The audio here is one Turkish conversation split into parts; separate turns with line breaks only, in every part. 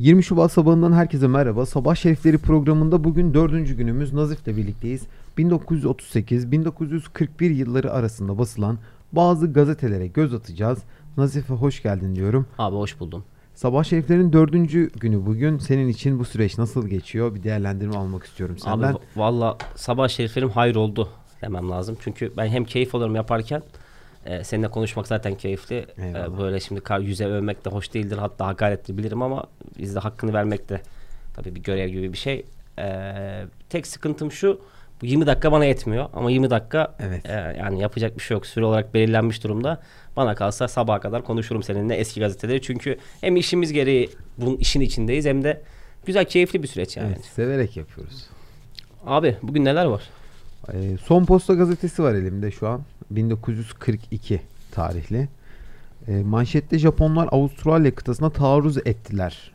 20 Şubat sabahından herkese merhaba. Sabah Şerifleri programında bugün dördüncü günümüz Nazif'le birlikteyiz. 1938-1941 yılları arasında basılan bazı gazetelere göz atacağız. Nazif'e hoş geldin diyorum.
Abi hoş buldum.
Sabah Şeriflerin dördüncü günü bugün. Senin için bu süreç nasıl geçiyor? Bir değerlendirme almak istiyorum senden.
Abi valla sabah şeriflerim hayır oldu demem lazım. Çünkü ben hem keyif alıyorum yaparken e, seninle konuşmak zaten keyifli. E, böyle şimdi yüze övmek de hoş değildir. Hatta hakarettir bilirim ama biz de hakkını vermek de tabii bir görev gibi bir şey. E, tek sıkıntım şu. Bu 20 dakika bana yetmiyor ama 20 dakika
Evet.
e, yani yapacak bir şey yok. Süre olarak belirlenmiş durumda. Bana kalsa sabaha kadar konuşurum seninle eski gazeteleri. Çünkü hem işimiz gereği bunun işin içindeyiz hem de güzel keyifli bir süreç yani.
Evet, severek yapıyoruz.
Abi bugün neler var?
Ee, Son Posta gazetesi var elimde şu an. 1942 tarihli. Ee, manşette Japonlar Avustralya kıtasına taarruz ettiler.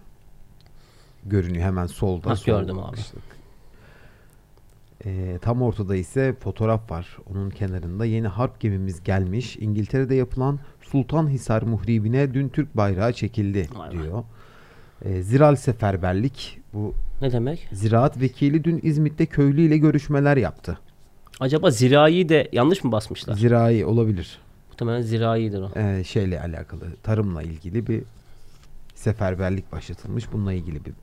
Görünüyor hemen solda. Sol
gördüm abi.
Ee, tam ortada ise fotoğraf var. Onun kenarında yeni harp gemimiz gelmiş. İngiltere'de yapılan Sultanhisar muhribine dün Türk bayrağı çekildi
Vay
diyor. Ee, Ziral seferberlik. Bu
Ne demek?
ziraat vekili dün İzmit'te köylü ile görüşmeler yaptı.
Acaba zirayı de yanlış mı basmışlar?
Zirai olabilir.
Muhtemelen ziraidir o.
Ee, şeyle alakalı tarımla ilgili bir seferberlik başlatılmış. Bununla ilgili bir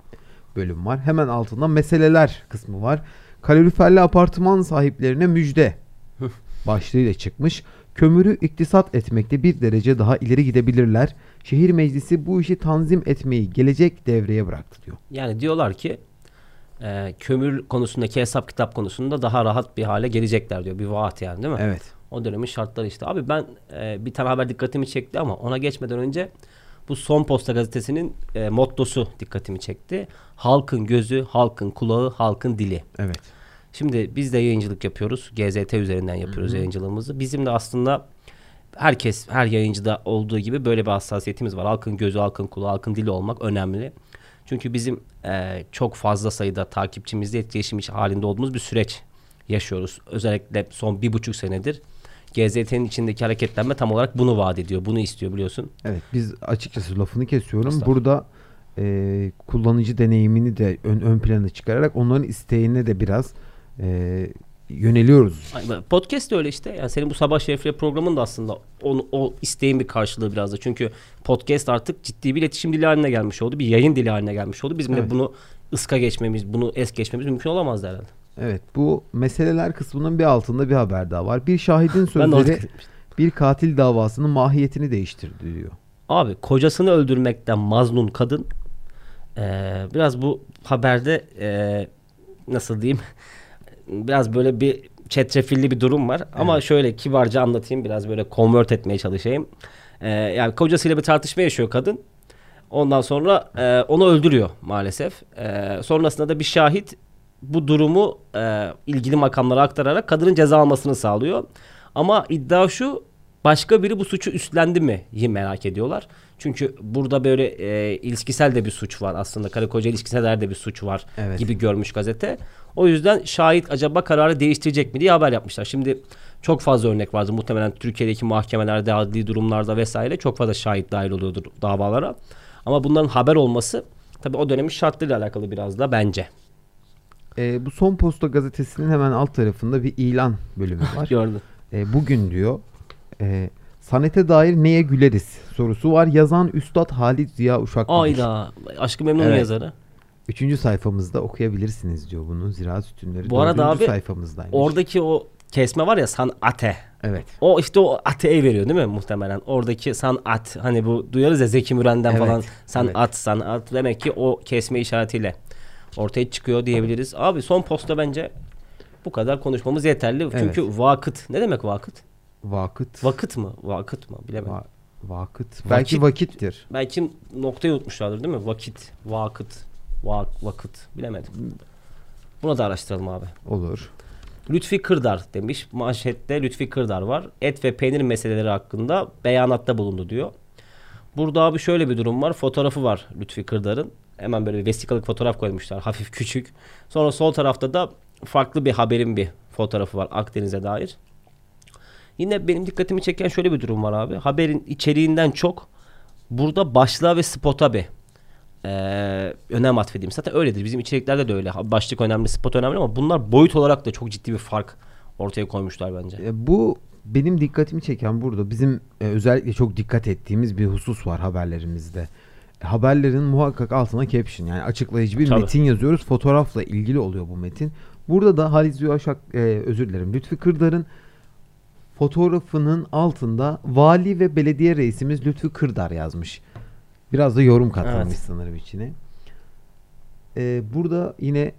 bölüm var. Hemen altında meseleler kısmı var. Kaloriferli apartman sahiplerine müjde başlığıyla çıkmış. Kömürü iktisat etmekte bir derece daha ileri gidebilirler. Şehir meclisi bu işi tanzim etmeyi gelecek devreye bıraktı diyor.
Yani diyorlar ki e, kömür konusundaki hesap kitap konusunda daha rahat bir hale gelecekler diyor. Bir vaat yani değil mi?
Evet.
O dönemin şartları işte. Abi ben e, bir tane haber dikkatimi çekti ama ona geçmeden önce bu Son Posta gazetesinin e, mottosu dikkatimi çekti. Halkın gözü, halkın kulağı, halkın dili.
Evet.
Şimdi biz de yayıncılık yapıyoruz. GZT üzerinden yapıyoruz yayıncılığımızı. Bizim de aslında herkes, her yayıncıda olduğu gibi böyle bir hassasiyetimiz var. Halkın gözü, halkın kulağı, halkın dili olmak önemli. Çünkü bizim e, çok fazla sayıda takipçimizle etkileşim halinde olduğumuz bir süreç yaşıyoruz. Özellikle son bir buçuk senedir GZT'nin içindeki hareketlenme tam olarak bunu vaat ediyor. Bunu istiyor biliyorsun.
Evet biz açıkçası lafını kesiyorum. Burada e, kullanıcı deneyimini de ön, ön plana çıkararak onların isteğine de biraz e, yöneliyoruz.
Podcast de öyle işte. Yani senin bu sabah şerifleri programın da aslında onu, o isteğin bir karşılığı biraz da. Çünkü podcast artık ciddi bir iletişim dili haline gelmiş oldu. Bir yayın dili haline gelmiş oldu. Bizim
Evet.
de bunu ıska geçmemiz, bunu es geçmemiz mümkün olamazdı herhalde.
Evet bu meseleler kısmının bir altında bir haber daha var. Bir şahidin sözleri bir katil davasının mahiyetini değiştirdi diyor.
Abi kocasını öldürmekten mazlum kadın eee, biraz bu haberde eee, nasıl diyeyim biraz böyle bir çetrefilli bir durum var. Ama şöyle kibarca anlatayım biraz böyle convert etmeye çalışayım. Eee, yani kocasıyla bir tartışma yaşıyor kadın. Ondan sonra eee, onu öldürüyor maalesef. Eee, sonrasında da bir şahit bu durumu eee, ilgili makamlara aktararak kadının ceza almasını sağlıyor. Ama iddia şu başka biri bu suçu üstlendi mi merak ediyorlar. Çünkü burada böyle eee, ilişkisel de bir suç var aslında. Karı koca ilişkisel de bir suç var
Evet.
gibi görmüş gazete. O yüzden şahit acaba kararı değiştirecek mi diye haber yapmışlar. Şimdi çok fazla örnek vardı. Muhtemelen Türkiye'deki mahkemelerde, adli durumlarda vesaire çok fazla şahit dahil oluyordur davalara. Ama bunların haber olması tabii o dönemin şartlarıyla alakalı biraz da bence.
E, bu Son Posta gazetesinin hemen alt tarafında bir ilan bölümü var.
Gördüm.
E, bugün diyor e, sanete dair neye güleriz sorusu var. Yazan Üstad Halit Ziya Uşak.
Ayda. Aşkı Memnun
Evet.
yazarı.
Üçüncü sayfamızda okuyabilirsiniz diyor bunu. Ziraat sütunları.
Bu arada abi,
sayfamızdaymış.
Oradaki o kesme var ya sanate.
Evet.
O işte o ate'yi veriyor değil mi muhtemelen? Oradaki sanat hani bu duyarız ya Zeki Müren'den
Evet,
falan sanat
evet.
sanat demek ki o kesme işaretiyle ortaya çıkıyor diyebiliriz. Abi son posta bence bu kadar konuşmamız yeterli. Çünkü vakıt ne demek vakıt?
Vakıt.
Vakıt mı? Vakıt mı? Bilemedim.
Va- vakıt. Belki
Vakit-
vakittir.
Belki noktayı unutmuşlardır değil mi? Vakit, vakıt, vak, vakıt. Bilemedim. Buna da araştıralım abi.
Olur.
Lütfi Kırdar demiş. Manşette Lütfi Kırdar var. Et ve peynir meseleleri hakkında beyanatta bulundu diyor. Burada abi şöyle bir durum var. Fotoğrafı var Lütfi Kırdar'ın. Hemen böyle bir vesikalık fotoğraf koymuşlar. Hafif küçük. Sonra sol tarafta da farklı bir haberin bir fotoğrafı var Akdeniz'e dair. Yine benim dikkatimi çeken şöyle bir durum var abi. Haberin içeriğinden çok burada başlığa ve spota bir e, önem atfedeyim. Zaten öyledir. Bizim içeriklerde de öyle. Başlık önemli, spot önemli ama bunlar boyut olarak da çok ciddi bir fark ortaya koymuşlar bence.
E, bu benim dikkatimi çeken burada bizim e, özellikle çok dikkat ettiğimiz bir husus var haberlerimizde. E, haberlerin muhakkak altına caption yani açıklayıcı bir
Tabii.
metin yazıyoruz. Fotoğrafla ilgili oluyor bu metin. Burada da Halis Yuvaşak e, özür dilerim Lütfi Kırdar'ın fotoğrafının altında vali ve belediye reisimiz Lütfi Kırdar yazmış. Biraz da yorum katılmış
Evet.
sanırım içine. E, burada yine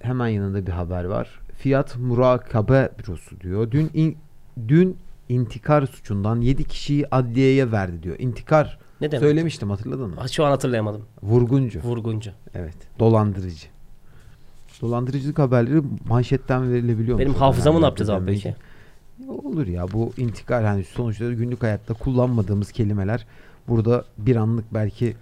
hemen yanında bir haber var. Fiyat Murakabe Bürosu diyor. Dün in- dün intikar suçundan 7 kişiyi adliyeye verdi diyor. İntikar
Ne demek?
söylemiştim hatırladın mı?
Şu an hatırlayamadım.
Vurguncu.
Vurguncu.
Evet. Dolandırıcı. Dolandırıcılık haberleri manşetten verilebiliyor.
Benim hafızamı ne yapacağız abi peki?
Olur ya bu intikal hani sonuçta günlük hayatta kullanmadığımız kelimeler burada bir anlık belki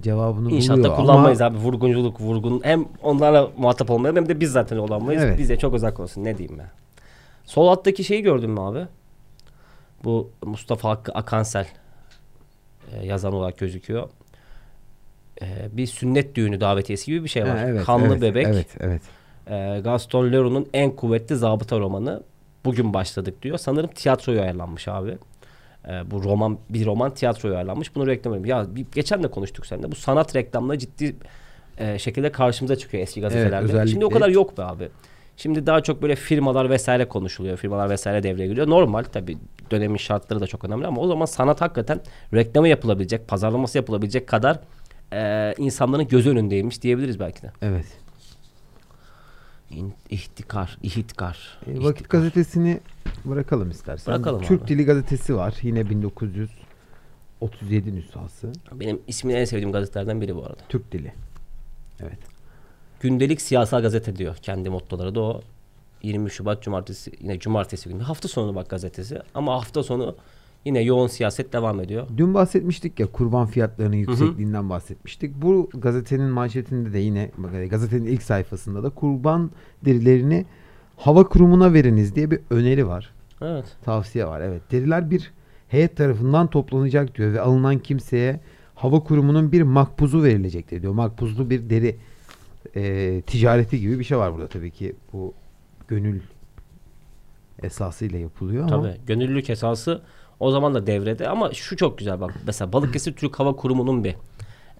cevabını
İnşaatta
buluyor
kullanmayız
ama
abi. Vurgunculuk, vurgun. Hem onlarla muhatap olmayalım hem de biz zaten kullanmayız.
Evet.
Bize çok uzak olsun. Ne diyeyim ben. Sol alttaki şeyi gördün mü abi? Bu Mustafa Hakkı Akansel e, yazan olarak gözüküyor. E, bir sünnet düğünü davetiyesi gibi bir şey var.
Ha, evet,
Kanlı
evet,
Bebek.
Evet, evet.
E, Gaston Leroux'un en kuvvetli zabıta romanı. Bugün başladık diyor. Sanırım tiyatroya ayarlanmış abi. E, bu roman bir roman tiyatroya ayarlanmış. Bunu reklam ediyorum. Ya bir, geçen de konuştuk seninle. Bu sanat reklamları ciddi e, şekilde karşımıza çıkıyor eski gazetelerde.
özellikle-
Şimdi o kadar yok be abi. Şimdi daha çok böyle firmalar vesaire konuşuluyor. Firmalar vesaire devreye giriyor. Normal tabii dönemin şartları da çok önemli ama o zaman sanat hakikaten reklamı yapılabilecek, pazarlaması yapılabilecek kadar e, insanların göz önündeymiş diyebiliriz belki de.
Evet.
İhtikar, ihitkar.
E,
ihtikar.
Vakit gazetesini bırakalım istersen.
Bırakalım
Türk
abi.
Dili gazetesi var. Yine 1937 nüshası.
Benim ismini en sevdiğim gazetelerden biri bu arada.
Türk Dili. Evet.
Gündelik siyasal gazete diyor. Kendi mottoları da o. 20 Şubat Cumartesi yine Cumartesi günü. Hafta sonu bak gazetesi. Ama hafta sonu yine yoğun siyaset devam ediyor.
Dün bahsetmiştik ya kurban fiyatlarının yüksekliğinden bahsetmiştik. Bu gazetenin manşetinde de yine gazetenin ilk sayfasında da kurban derilerini hava kurumuna veriniz diye bir öneri var.
Evet.
Tavsiye var. Evet. Deriler bir heyet tarafından toplanacak diyor ve alınan kimseye hava kurumunun bir makbuzu verilecektir diyor. Makbuzlu bir deri e, ticareti gibi bir şey var burada tabii ki. Bu gönül esasıyla yapılıyor ama
Tabii. Gönüllülük esası o zaman da devrede ama şu çok güzel bak. Mesela Balıkesir Türk Hava Kurumu'nun bir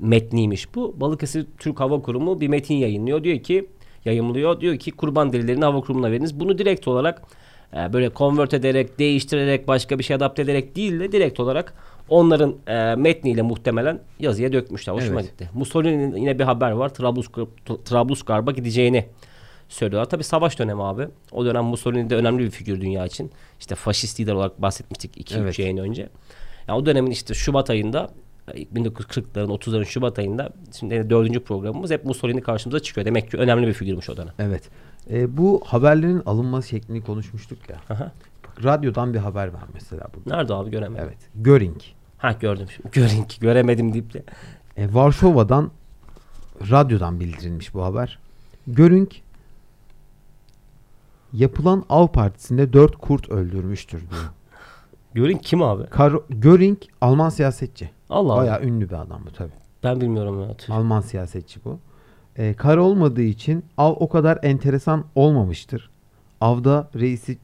metniymiş bu. Balıkesir Türk Hava Kurumu bir metin yayınlıyor. Diyor ki yayımlıyor. Diyor ki kurban derilerini hava kurumuna veriniz. Bunu direkt olarak e, böyle convert ederek, değiştirerek, başka bir şey adapte ederek değil de direkt olarak onların e, metniyle muhtemelen yazıya dökmüşler. Hoşuma
Evet.
gitti. Mussolini'nin yine bir haber var. Trablus, Trablusgarp'a gideceğini söylüyorlar. Tabii savaş dönemi abi. O dönem Mussolini de önemli bir figür dünya için. İşte faşist lider olarak bahsetmiştik 2-3
Evet.
yayın önce. Yani o dönemin işte Şubat ayında 1940'ların 30'ların Şubat ayında şimdi dördüncü programımız hep Mussolini karşımıza çıkıyor. Demek ki önemli bir figürmüş o dönem.
evet. E, bu haberlerin alınma şeklini konuşmuştuk ya.
Aha.
Bak, radyodan bir haber var mesela burada.
Nerede abi göremedim.
Evet. Göring.
Ha gördüm şimdi. Görün ki göremedim deyip de.
E, Varşova'dan radyodan bildirilmiş bu haber. Göring yapılan av partisinde dört kurt öldürmüştür diyor.
Görün kim abi?
Kar Göring Alman siyasetçi.
Allah Allah.
Bayağı ünlü bir adam bu tabii.
Ben bilmiyorum ya. Tüh.
Alman siyasetçi bu. E, kar olmadığı için av o kadar enteresan olmamıştır. Avda reisi,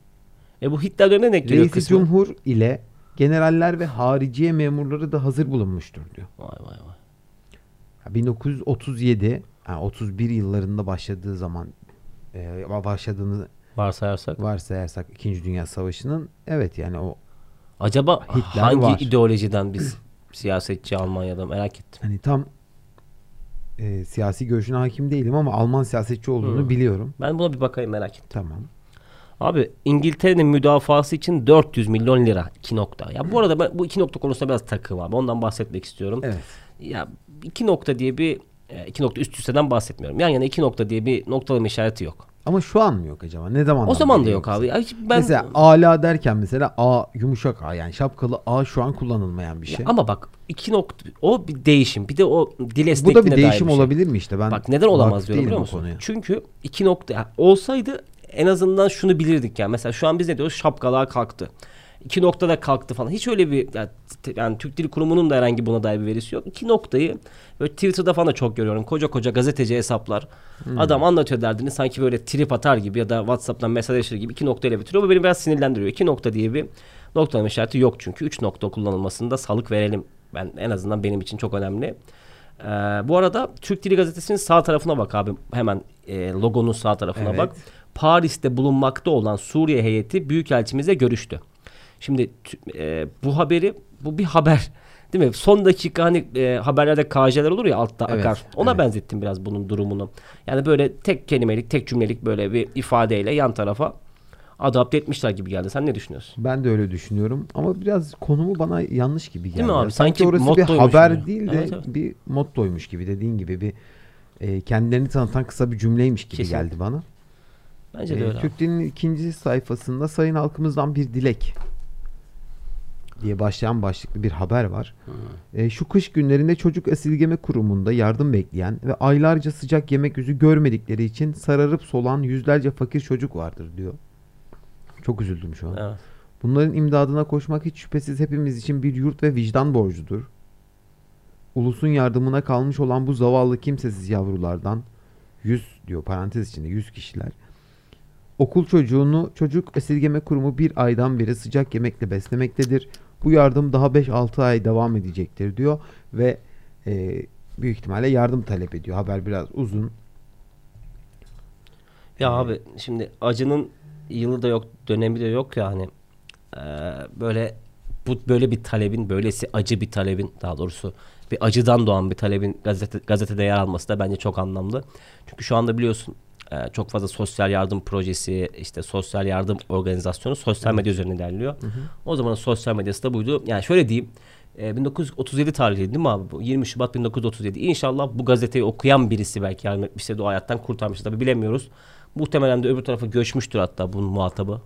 E bu Hitler dönemine denk geliyor
reisi
kısmı.
cumhur ile generaller ve hariciye memurları da hazır bulunmuştur diyor.
Vay vay vay.
Ya 1937 yani 31 yıllarında başladığı zaman e, başladığını
Varsayarsak.
varsayarsak 2. Dünya Savaşı'nın evet yani o
Acaba
Hitler
hangi
var.
ideolojiden biz siyasetçi Almanya'da merak ettim.
hani tam e, siyasi görüşüne hakim değilim ama Alman siyasetçi olduğunu
Hı.
biliyorum.
Ben buna bir bakayım merak ettim.
Tamam.
Abi İngiltere'nin müdafası için 400 milyon lira. iki nokta. Ya bu arada ben bu iki nokta konusunda biraz takım abi. Ondan bahsetmek istiyorum.
Evet.
Ya iki nokta diye bir e, iki nokta üst üsteden bahsetmiyorum. Yan yana iki nokta diye bir noktalama işareti yok.
Ama şu an mı yok acaba? Ne zaman?
O zaman da yok abi. Ya hiç ben
Mesela ala derken mesela A yumuşak A yani şapkalı A şu an kullanılmayan bir
Ya
şey.
ama bak iki nokta o bir değişim. Bir de o dil
Bu da bir
esnekliğine
değişim
şey.
olabilir mi işte? Ben
Bak neden olamaz diyorum biliyor musun?
konuya.
Çünkü iki nokta ya olsaydı en azından şunu bilirdik yani. Mesela şu an biz ne diyoruz? Şapkalar kalktı. İki noktada kalktı falan. Hiç öyle bir yani, yani Türk Dili Kurumu'nun da herhangi buna dair bir verisi yok. İki noktayı böyle Twitter'da falan da çok görüyorum. Koca koca gazeteci hesaplar. Adam anlatıyor derdini sanki böyle trip atar gibi ya da WhatsApp'tan mesajlaşır gibi iki noktayla bitiriyor. Bu beni biraz sinirlendiriyor. İki nokta diye bir noktalama işareti yok çünkü. Üç nokta kullanılmasında salık verelim. Ben en azından benim için çok önemli. Ee, bu arada Türk Dili Gazetesi'nin sağ tarafına bak abi. Hemen e, logonun sağ tarafına
Evet.
bak. Paris'te bulunmakta olan Suriye heyeti büyükelçimizle görüştü. Şimdi e, bu haberi bu bir haber değil mi? Son dakika hani e, haberlerde KJ'ler olur ya altta
Evet,
akar. Ona
evet.
benzettim biraz bunun durumunu. Yani böyle tek kelimelik, tek cümlelik böyle bir ifadeyle yan tarafa adapte etmişler gibi geldi. Sen ne düşünüyorsun?
Ben de öyle düşünüyorum ama biraz konumu bana yanlış gibi geldi.
mi abi?
Sanki,
Sanki
orası bir haber
gibi.
değil de
Evet, evet.
bir mottoymuş gibi dediğin gibi bir e, kendilerini tanıtan kısa bir cümleymiş gibi
Kesinlikle.
geldi bana.
Bence de
E,
öyle. abi.
Türk Dili'nin ikinci sayfasında sayın halkımızdan bir dilek diye başlayan başlıklı bir haber var. E, şu kış günlerinde çocuk esirgeme kurumunda yardım bekleyen ve aylarca sıcak yemek yüzü görmedikleri için sararıp solan yüzlerce fakir çocuk vardır diyor. Çok üzüldüm şu an.
Evet.
Bunların imdadına koşmak hiç şüphesiz hepimiz için bir yurt ve vicdan borcudur. Ulusun yardımına kalmış olan bu zavallı kimsesiz yavrulardan 100 diyor parantez içinde 100 kişiler. Okul çocuğunu çocuk esirgeme kurumu bir aydan beri sıcak yemekle beslemektedir. Bu yardım daha 5-6 ay devam edecektir diyor ve e, büyük ihtimalle yardım talep ediyor. Haber biraz uzun.
Ya abi şimdi acının yılı da yok, dönemi de yok ya hani Ee, böyle bu böyle bir talebin, böylesi acı bir talebin daha doğrusu bir acıdan doğan bir talebin gazete, gazetede yer alması da bence çok anlamlı. Çünkü şu anda biliyorsun çok fazla sosyal yardım projesi, işte sosyal yardım organizasyonu sosyal medya üzerine ilerliyor. O zaman sosyal medyası da buydu. Yani şöyle diyeyim. e, 1937 tarihli değil mi abi bu? 20 Şubat 1937. İnşallah bu gazeteyi okuyan birisi belki yardım etmişse de o hayattan kurtarmıştır. Tabii bilemiyoruz. Muhtemelen de öbür tarafa göçmüştür hatta bunun muhatabı.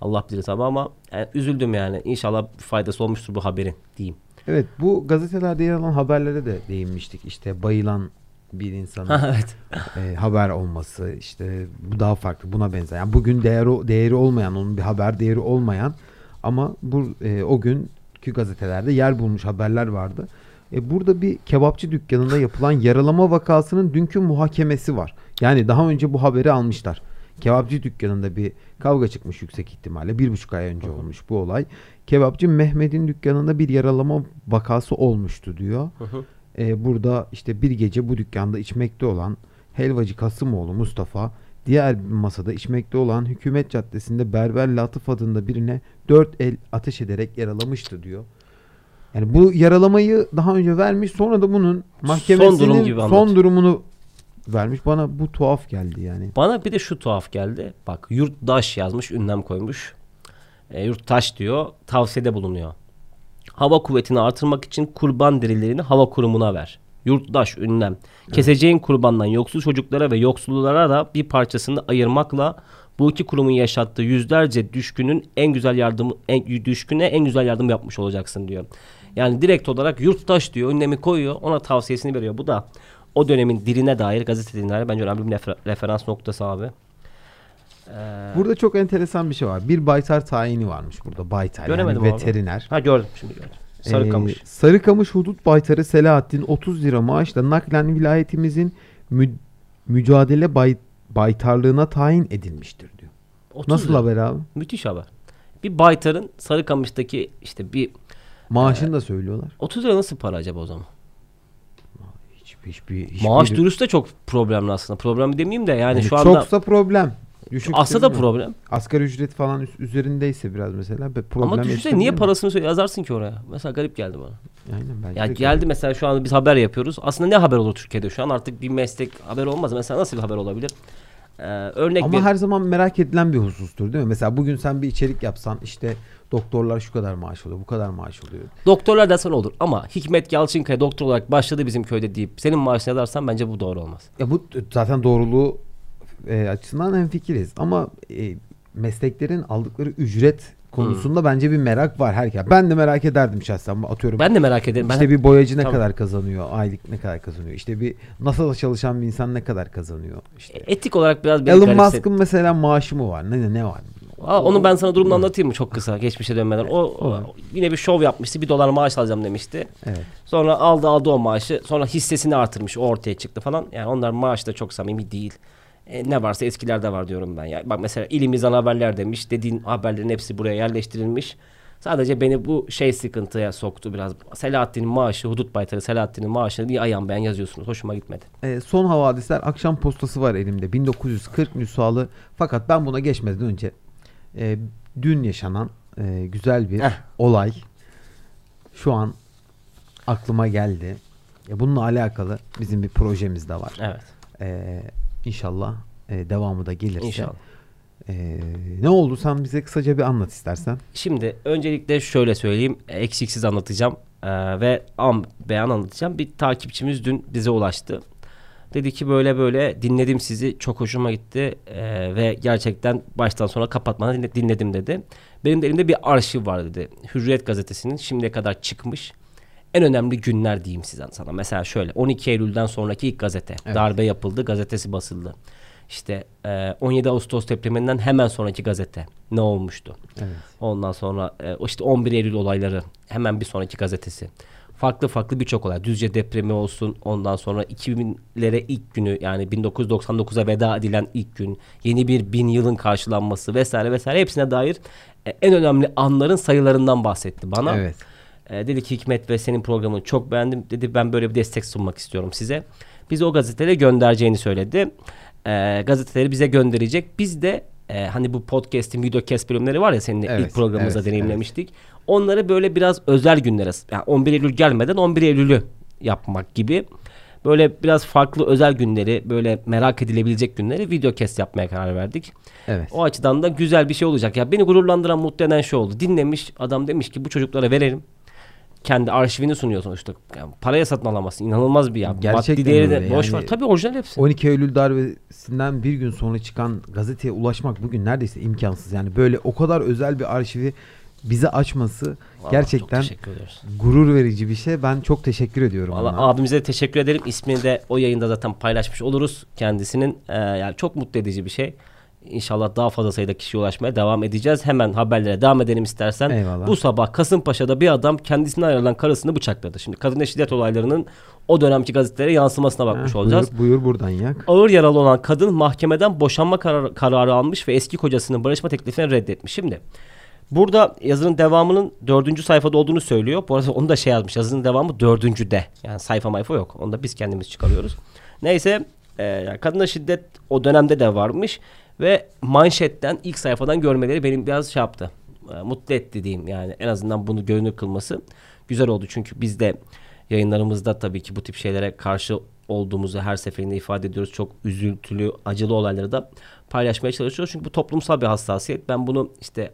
Allah bilir tabii ama yani üzüldüm yani. İnşallah faydası olmuştur bu haberin diyeyim.
Evet bu gazetelerde yer alan haberlere de değinmiştik. İşte bayılan bir insanın
evet.
e, haber olması işte bu daha farklı buna benzer. Yani bugün değeri değeri olmayan onun bir haber değeri olmayan ama bu e, o günkü gazetelerde yer bulmuş haberler vardı. E, burada bir kebapçı dükkanında yapılan yaralama vakasının dünkü muhakemesi var. Yani daha önce bu haberi almışlar. Kebapçı dükkanında bir kavga çıkmış yüksek ihtimalle. Bir buçuk ay önce olmuş bu olay. Kebapçı Mehmet'in dükkanında bir yaralama vakası olmuştu diyor. Ee, burada işte bir gece bu dükkanda içmekte olan helvacı Kasımoğlu Mustafa diğer bir masada içmekte olan hükümet caddesinde Berber Latif adında birine dört el ateş ederek yaralamıştı diyor. Yani bu yaralamayı daha önce vermiş sonra da bunun mahkemesinin
durum
son,
gibi anlatıyor.
durumunu vermiş. Bana bu tuhaf geldi yani.
Bana bir de şu tuhaf geldi. Bak yurttaş yazmış, ünlem koymuş. E, yurttaş diyor, tavsiyede bulunuyor. Hava kuvvetini artırmak için kurban derilerini hava kurumuna ver. Yurttaş ünlem. Keseceğin kurbandan yoksul çocuklara ve yoksullara da bir parçasını ayırmakla bu iki kurumun yaşattığı yüzlerce düşkünün en güzel yardımı en, düşküne en güzel yardım yapmış olacaksın diyor. Yani direkt olarak yurttaş diyor, ünlemi koyuyor, ona tavsiyesini veriyor. Bu da o dönemin diline dair, gazete diline dair bence önemli bir refer- referans noktası abi. Ee,
Burada çok enteresan bir şey var. Bir baytar tayini varmış burada. Baytar
Göremedim
yani
abi.
veteriner.
ha gördüm şimdi gördüm. Sarıkamış.
Ee, Sarıkamış Hudut Baytarı Selahattin 30 lira maaşla naklen vilayetimizin mü- mücadele bay- baytarlığına tayin edilmiştir diyor.
30
Nasıl
lira.
haber abi?
Müthiş haber. Bir baytarın Sarıkamış'taki işte bir
Maaşını da söylüyorlar.
30 lira nasıl para acaba o zaman?
Hiç, hiçbir, hiçbir,
Maaş dürüst de çok problemli aslında. Problem demeyeyim de yani,
Yani
şu anda
çoksa problem. Düşükse
aslında da problem.
Asgari ücret falan üzerindeyse biraz mesela problem
Ama düşünsene niye parasını yazarsın ki oraya? Mesela garip geldi bana.
Aynen bence
Ya geldi mesela şu an biz haber yapıyoruz. Aslında ne haber olur Türkiye'de şu an? Artık bir meslek haber olmaz. Mesela nasıl bir haber olabilir? Ee, örnek
Ama
bir
her zaman merak edilen bir husustur değil mi? Mesela bugün sen bir içerik yapsan işte doktorlar şu kadar maaş alıyor, bu kadar maaş alıyor.
doktorlar desen olur ama Hikmet Yalçınkaya doktor olarak başladı bizim köyde deyip senin maaşını yazarsan bence bu doğru olmaz.
Ya bu zaten doğruluğu e, açısından hemfikiriz. Ama e, mesleklerin aldıkları ücret konusunda bence bir merak var herkes. Ben de merak ederdim şahsen. Atıyorum
Ben de merak ederim. Ben
işte bir boyacı ne
Tabii.
kadar kazanıyor, aylık ne kadar kazanıyor. İşte bir NASA'da çalışan bir insan ne kadar kazanıyor. İşte
etik olarak biraz beni
Elon Musk'ın mesela maaşı mı var? Ne ne var?
Aa, onu ben sana durumunu anlatayım mı çok kısa geçmişe dönmeden. O, o yine bir şov yapmıştı. Bir dolar maaş alacağım demişti.
Evet.
Sonra aldı aldı o maaşı. Sonra hissesini artırmış. O ortaya çıktı falan. Yani onlar maaş da çok samimi değil. E, ne varsa eskilerde var diyorum ben. Ya. Bak mesela ilimizden haberler demiş. Dediğin haberlerin hepsi buraya yerleştirilmiş. Sadece beni bu şey sıkıntıya soktu biraz. Selahattin'in maaşı, hudut baytarı Selahattin'in maaşını bir ayan beyan yazıyorsunuz. Hoşuma gitmedi.
Ee, son havadisler akşam postası var elimde. 1940 nüshalı. Fakat ben buna geçmeden önce e, dün yaşanan e, güzel bir
Heh.
olay şu an aklıma geldi. E, bununla alakalı bizim bir projemiz de var.
Evet.
E, inşallah e, devamı da gelirse.
İnşallah.
E, ne oldu sen bize kısaca bir anlat istersen.
Şimdi öncelikle şöyle söyleyeyim. Eksiksiz anlatacağım. Ee, ve am beyan anlatacağım. Bir takipçimiz dün bize ulaştı. Dedi ki böyle böyle dinledim sizi. Çok hoşuma gitti. Ee, ve gerçekten baştan sona kapatmadan dinle- dinledim dedi. Benim de elimde bir arşiv var dedi. Hürriyet gazetesinin şimdiye kadar çıkmış en önemli günler diyeyim size sana. Mesela şöyle 12 Eylül'den sonraki ilk gazete.
Evet.
Darbe yapıldı, gazetesi basıldı. İşte e, 17 Ağustos depreminden hemen sonraki gazete ne olmuştu?
Evet.
Ondan sonra e, işte 11 Eylül olayları hemen bir sonraki gazetesi. Farklı farklı birçok olay. Düzce depremi olsun. Ondan sonra 2000'lere ilk günü yani 1999'a veda edilen ilk gün. Yeni bir bin yılın karşılanması vesaire vesaire hepsine dair e, en önemli anların sayılarından bahsetti bana.
Evet.
E, dedi ki Hikmet ve senin programını çok beğendim. Dedi ben böyle bir destek sunmak istiyorum size. Bizi o gazetelere göndereceğini söyledi. E, gazeteleri bize gönderecek. Biz de e, hani bu podcast'in videocast bölümleri var ya seninle
Evet,
ilk programımızda
evet,
deneyimlemiştik. Onları böyle biraz özel günlere yani 11 Eylül gelmeden 11 Eylül'ü yapmak gibi böyle biraz farklı özel günleri böyle merak edilebilecek günleri videocast yapmaya karar verdik.
Evet.
O açıdan da güzel bir şey olacak. Ya beni gururlandıran, mutlu eden şey oldu. Dinlemiş adam demiş ki bu çocuklara verelim. Kendi arşivini sunuyor sonuçta. Yani paraya satın alamazsın. İnanılmaz bir ya.
Gerçekten
Maddi değeri de boş
yani.
ver. Tabii orijinal hepsi.
12 Eylül darbesinden bir gün sonra çıkan gazeteye ulaşmak bugün neredeyse imkansız. Yani böyle o kadar özel bir arşivi bize açması
Vallahi
gerçekten gurur verici bir şey. Ben çok teşekkür ediyorum
Valla
ona.
abimize de teşekkür ederim. İsmini de o yayında zaten paylaşmış oluruz kendisinin. Ee, yani çok mutlu edici bir şey. İnşallah daha fazla sayıda kişiye ulaşmaya devam edeceğiz. Hemen haberlere devam edelim istersen.
Eyvallah.
Bu sabah Kasımpaşa'da bir adam kendisine ayrılan karısını bıçakladı. Şimdi kadın şiddet olaylarının o dönemki gazetelere yansımasına bakmış
Ha,
olacağız.
Buyur, buradan yak.
Ağır yaralı olan kadın mahkemeden boşanma karar- kararı almış ve eski kocasının barışma teklifini reddetmiş. Şimdi burada yazının devamının dördüncü sayfada olduğunu söylüyor. Bu arada onu da şey yazmış. Yazının devamı dördüncüde. Yani sayfa mayfa yok. Onu da biz kendimiz çıkarıyoruz. Neyse e, kadına şiddet o dönemde de varmış. Ve manşetten ilk sayfadan görmeleri benim biraz şey yaptı. E, mutlu etti diyeyim yani. En azından bunu görünür kılması güzel oldu. Çünkü biz de yayınlarımızda tabii ki bu tip şeylere karşı olduğumuzu her seferinde ifade ediyoruz. Çok üzüntülü, acılı olayları da paylaşmaya çalışıyoruz. Çünkü bu toplumsal bir hassasiyet. Ben bunu işte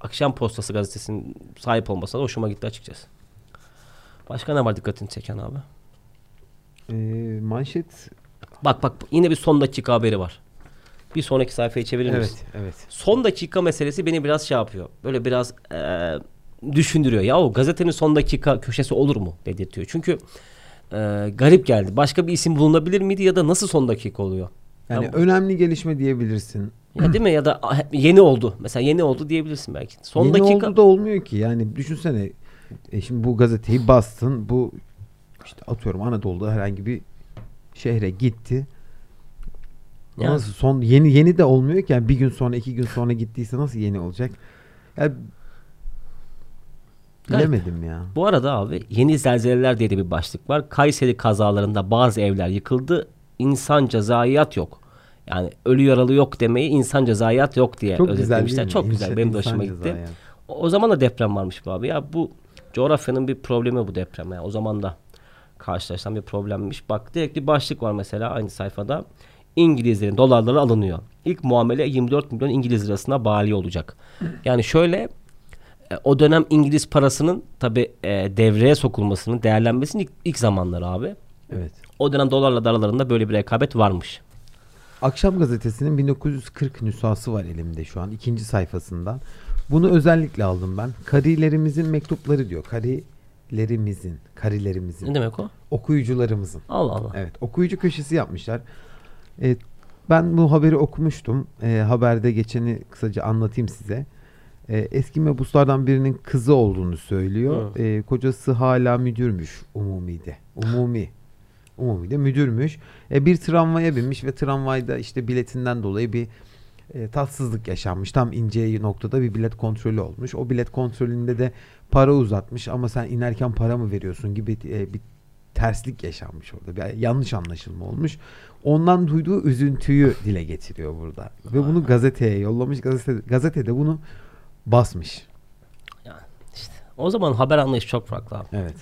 Akşam Postası gazetesinin sahip olmasına da hoşuma gitti açıkçası. Başka ne var dikkatini çeken abi?
Ee, manşet.
Bak bak yine bir son dakika haberi var. Bir sonraki sayfayı çevirir misin?
Evet, evet.
Son dakika meselesi beni biraz şey yapıyor. Böyle biraz eee, düşündürüyor. Ya o gazetenin son dakika köşesi olur mu dedirtiyor. Çünkü eee, garip geldi. Başka bir isim bulunabilir miydi ya da nasıl son dakika oluyor?
Yani
Ya-
önemli gelişme diyebilirsin.
Ya değil mi ya da yeni oldu. Mesela yeni oldu diyebilirsin belki. Son
Yeni
dakika
oldu da olmuyor ki. Yani düşünsene. E şimdi bu gazeteyi bastın. Bu işte atıyorum Anadolu'da herhangi bir şehre gitti.
Ya.
Nasıl son yeni yeni de olmuyor ki. Yani bir gün sonra iki gün sonra gittiyse nasıl yeni olacak? Yani bilemedim ya.
Bu arada abi yeni zelzeleler diye de bir başlık var. Kayseri kazalarında bazı evler yıkıldı. İnsanca zayiat yok. Yani ölü yaralı yok demeyi insanca zayiat yok diye
Çok
özetlemişler.
mi?
Çok güzel.
İnşa-
Benim de hoşuma gitti.
zayiat.
O, o zaman da deprem varmış bu abi. Ya bu coğrafyanın bir problemi bu deprem. Yani o zaman da karşılaşılan bir problemmiş. Bak direkt bir başlık var mesela aynı sayfada. İngilizlerin dolarları alınıyor. İlk muamele 24 milyon İngiliz lirasına bali olacak. Yani şöyle e, o dönem İngiliz parasının tabi devreye sokulmasının değerlenmesinin ilk, ilk zamanları abi.
Evet.
O dönem dolarla da aralarında böyle bir rekabet varmış.
Akşam gazetesinin 1940 nüshası var elimde şu an ikinci sayfasından. Bunu özellikle aldım ben. Karilerimizin mektupları diyor. Karilerimizin, karilerimizin,
Ne demek o?
okuyucularımızın.
Allah Allah.
Evet, okuyucu köşesi yapmışlar. Evet, Ben bu haberi okumuştum. E, haberde geçeni kısaca anlatayım size. E, eski mebuslardan birinin kızı olduğunu söylüyor. E, kocası hala müdürmüş Umumi'de. Umumi. Umumi'de müdürmüş. E, bir tramvaya binmiş ve tramvayda işte biletinden dolayı bir e, tatsızlık yaşanmış. Tam ince noktada bir bilet kontrolü olmuş. O bilet kontrolünde de para uzatmış ama sen inerken para mı veriyorsun gibi e, bir terslik yaşanmış orada. Bir yanlış anlaşılma olmuş. Ondan duyduğu üzüntüyü dile getiriyor burada. Ve bunu gazeteye yollamış. Gazete, gazetede bunu basmış.
Yani işte o zaman haber anlayışı çok farklı abi.
Evet.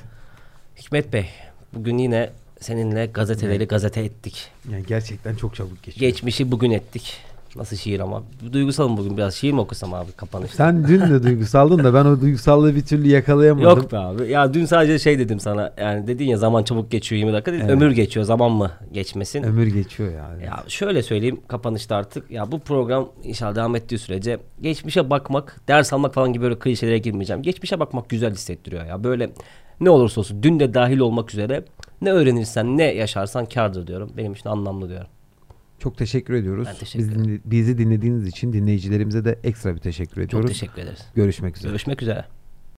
Hikmet Bey bugün yine seninle gazeteleri
Evet.
gazete ettik.
Yani gerçekten çok çabuk geçiyor.
Geçmişi bugün ettik. Nasıl şiir ama. Duygusalım bugün biraz. Şiir mi okusam abi kapanışta?
Sen dün de duygusaldın da ben o duygusallığı bir türlü yakalayamadım.
Yok be abi. Ya dün sadece şey dedim sana. Yani dedin ya zaman çabuk geçiyor 20 dakika. Dedim,
Evet.
Ömür geçiyor. Zaman mı geçmesin?
Ömür geçiyor yani.
Ya şöyle söyleyeyim kapanışta artık. Ya bu program inşallah devam ettiği sürece geçmişe bakmak, ders almak falan gibi böyle klişelere girmeyeceğim. Geçmişe bakmak güzel hissettiriyor ya. Böyle ne olursa olsun dün de dahil olmak üzere ne öğrenirsen ne yaşarsan kârdır diyorum. Benim için anlamlı diyorum.
Çok teşekkür ediyoruz.
Ben teşekkür
Biz dinle- bizi dinlediğiniz için dinleyicilerimize de ekstra bir teşekkür
Çok
ediyoruz.
teşekkür ederiz.
Görüşmek üzere.
Görüşmek üzere.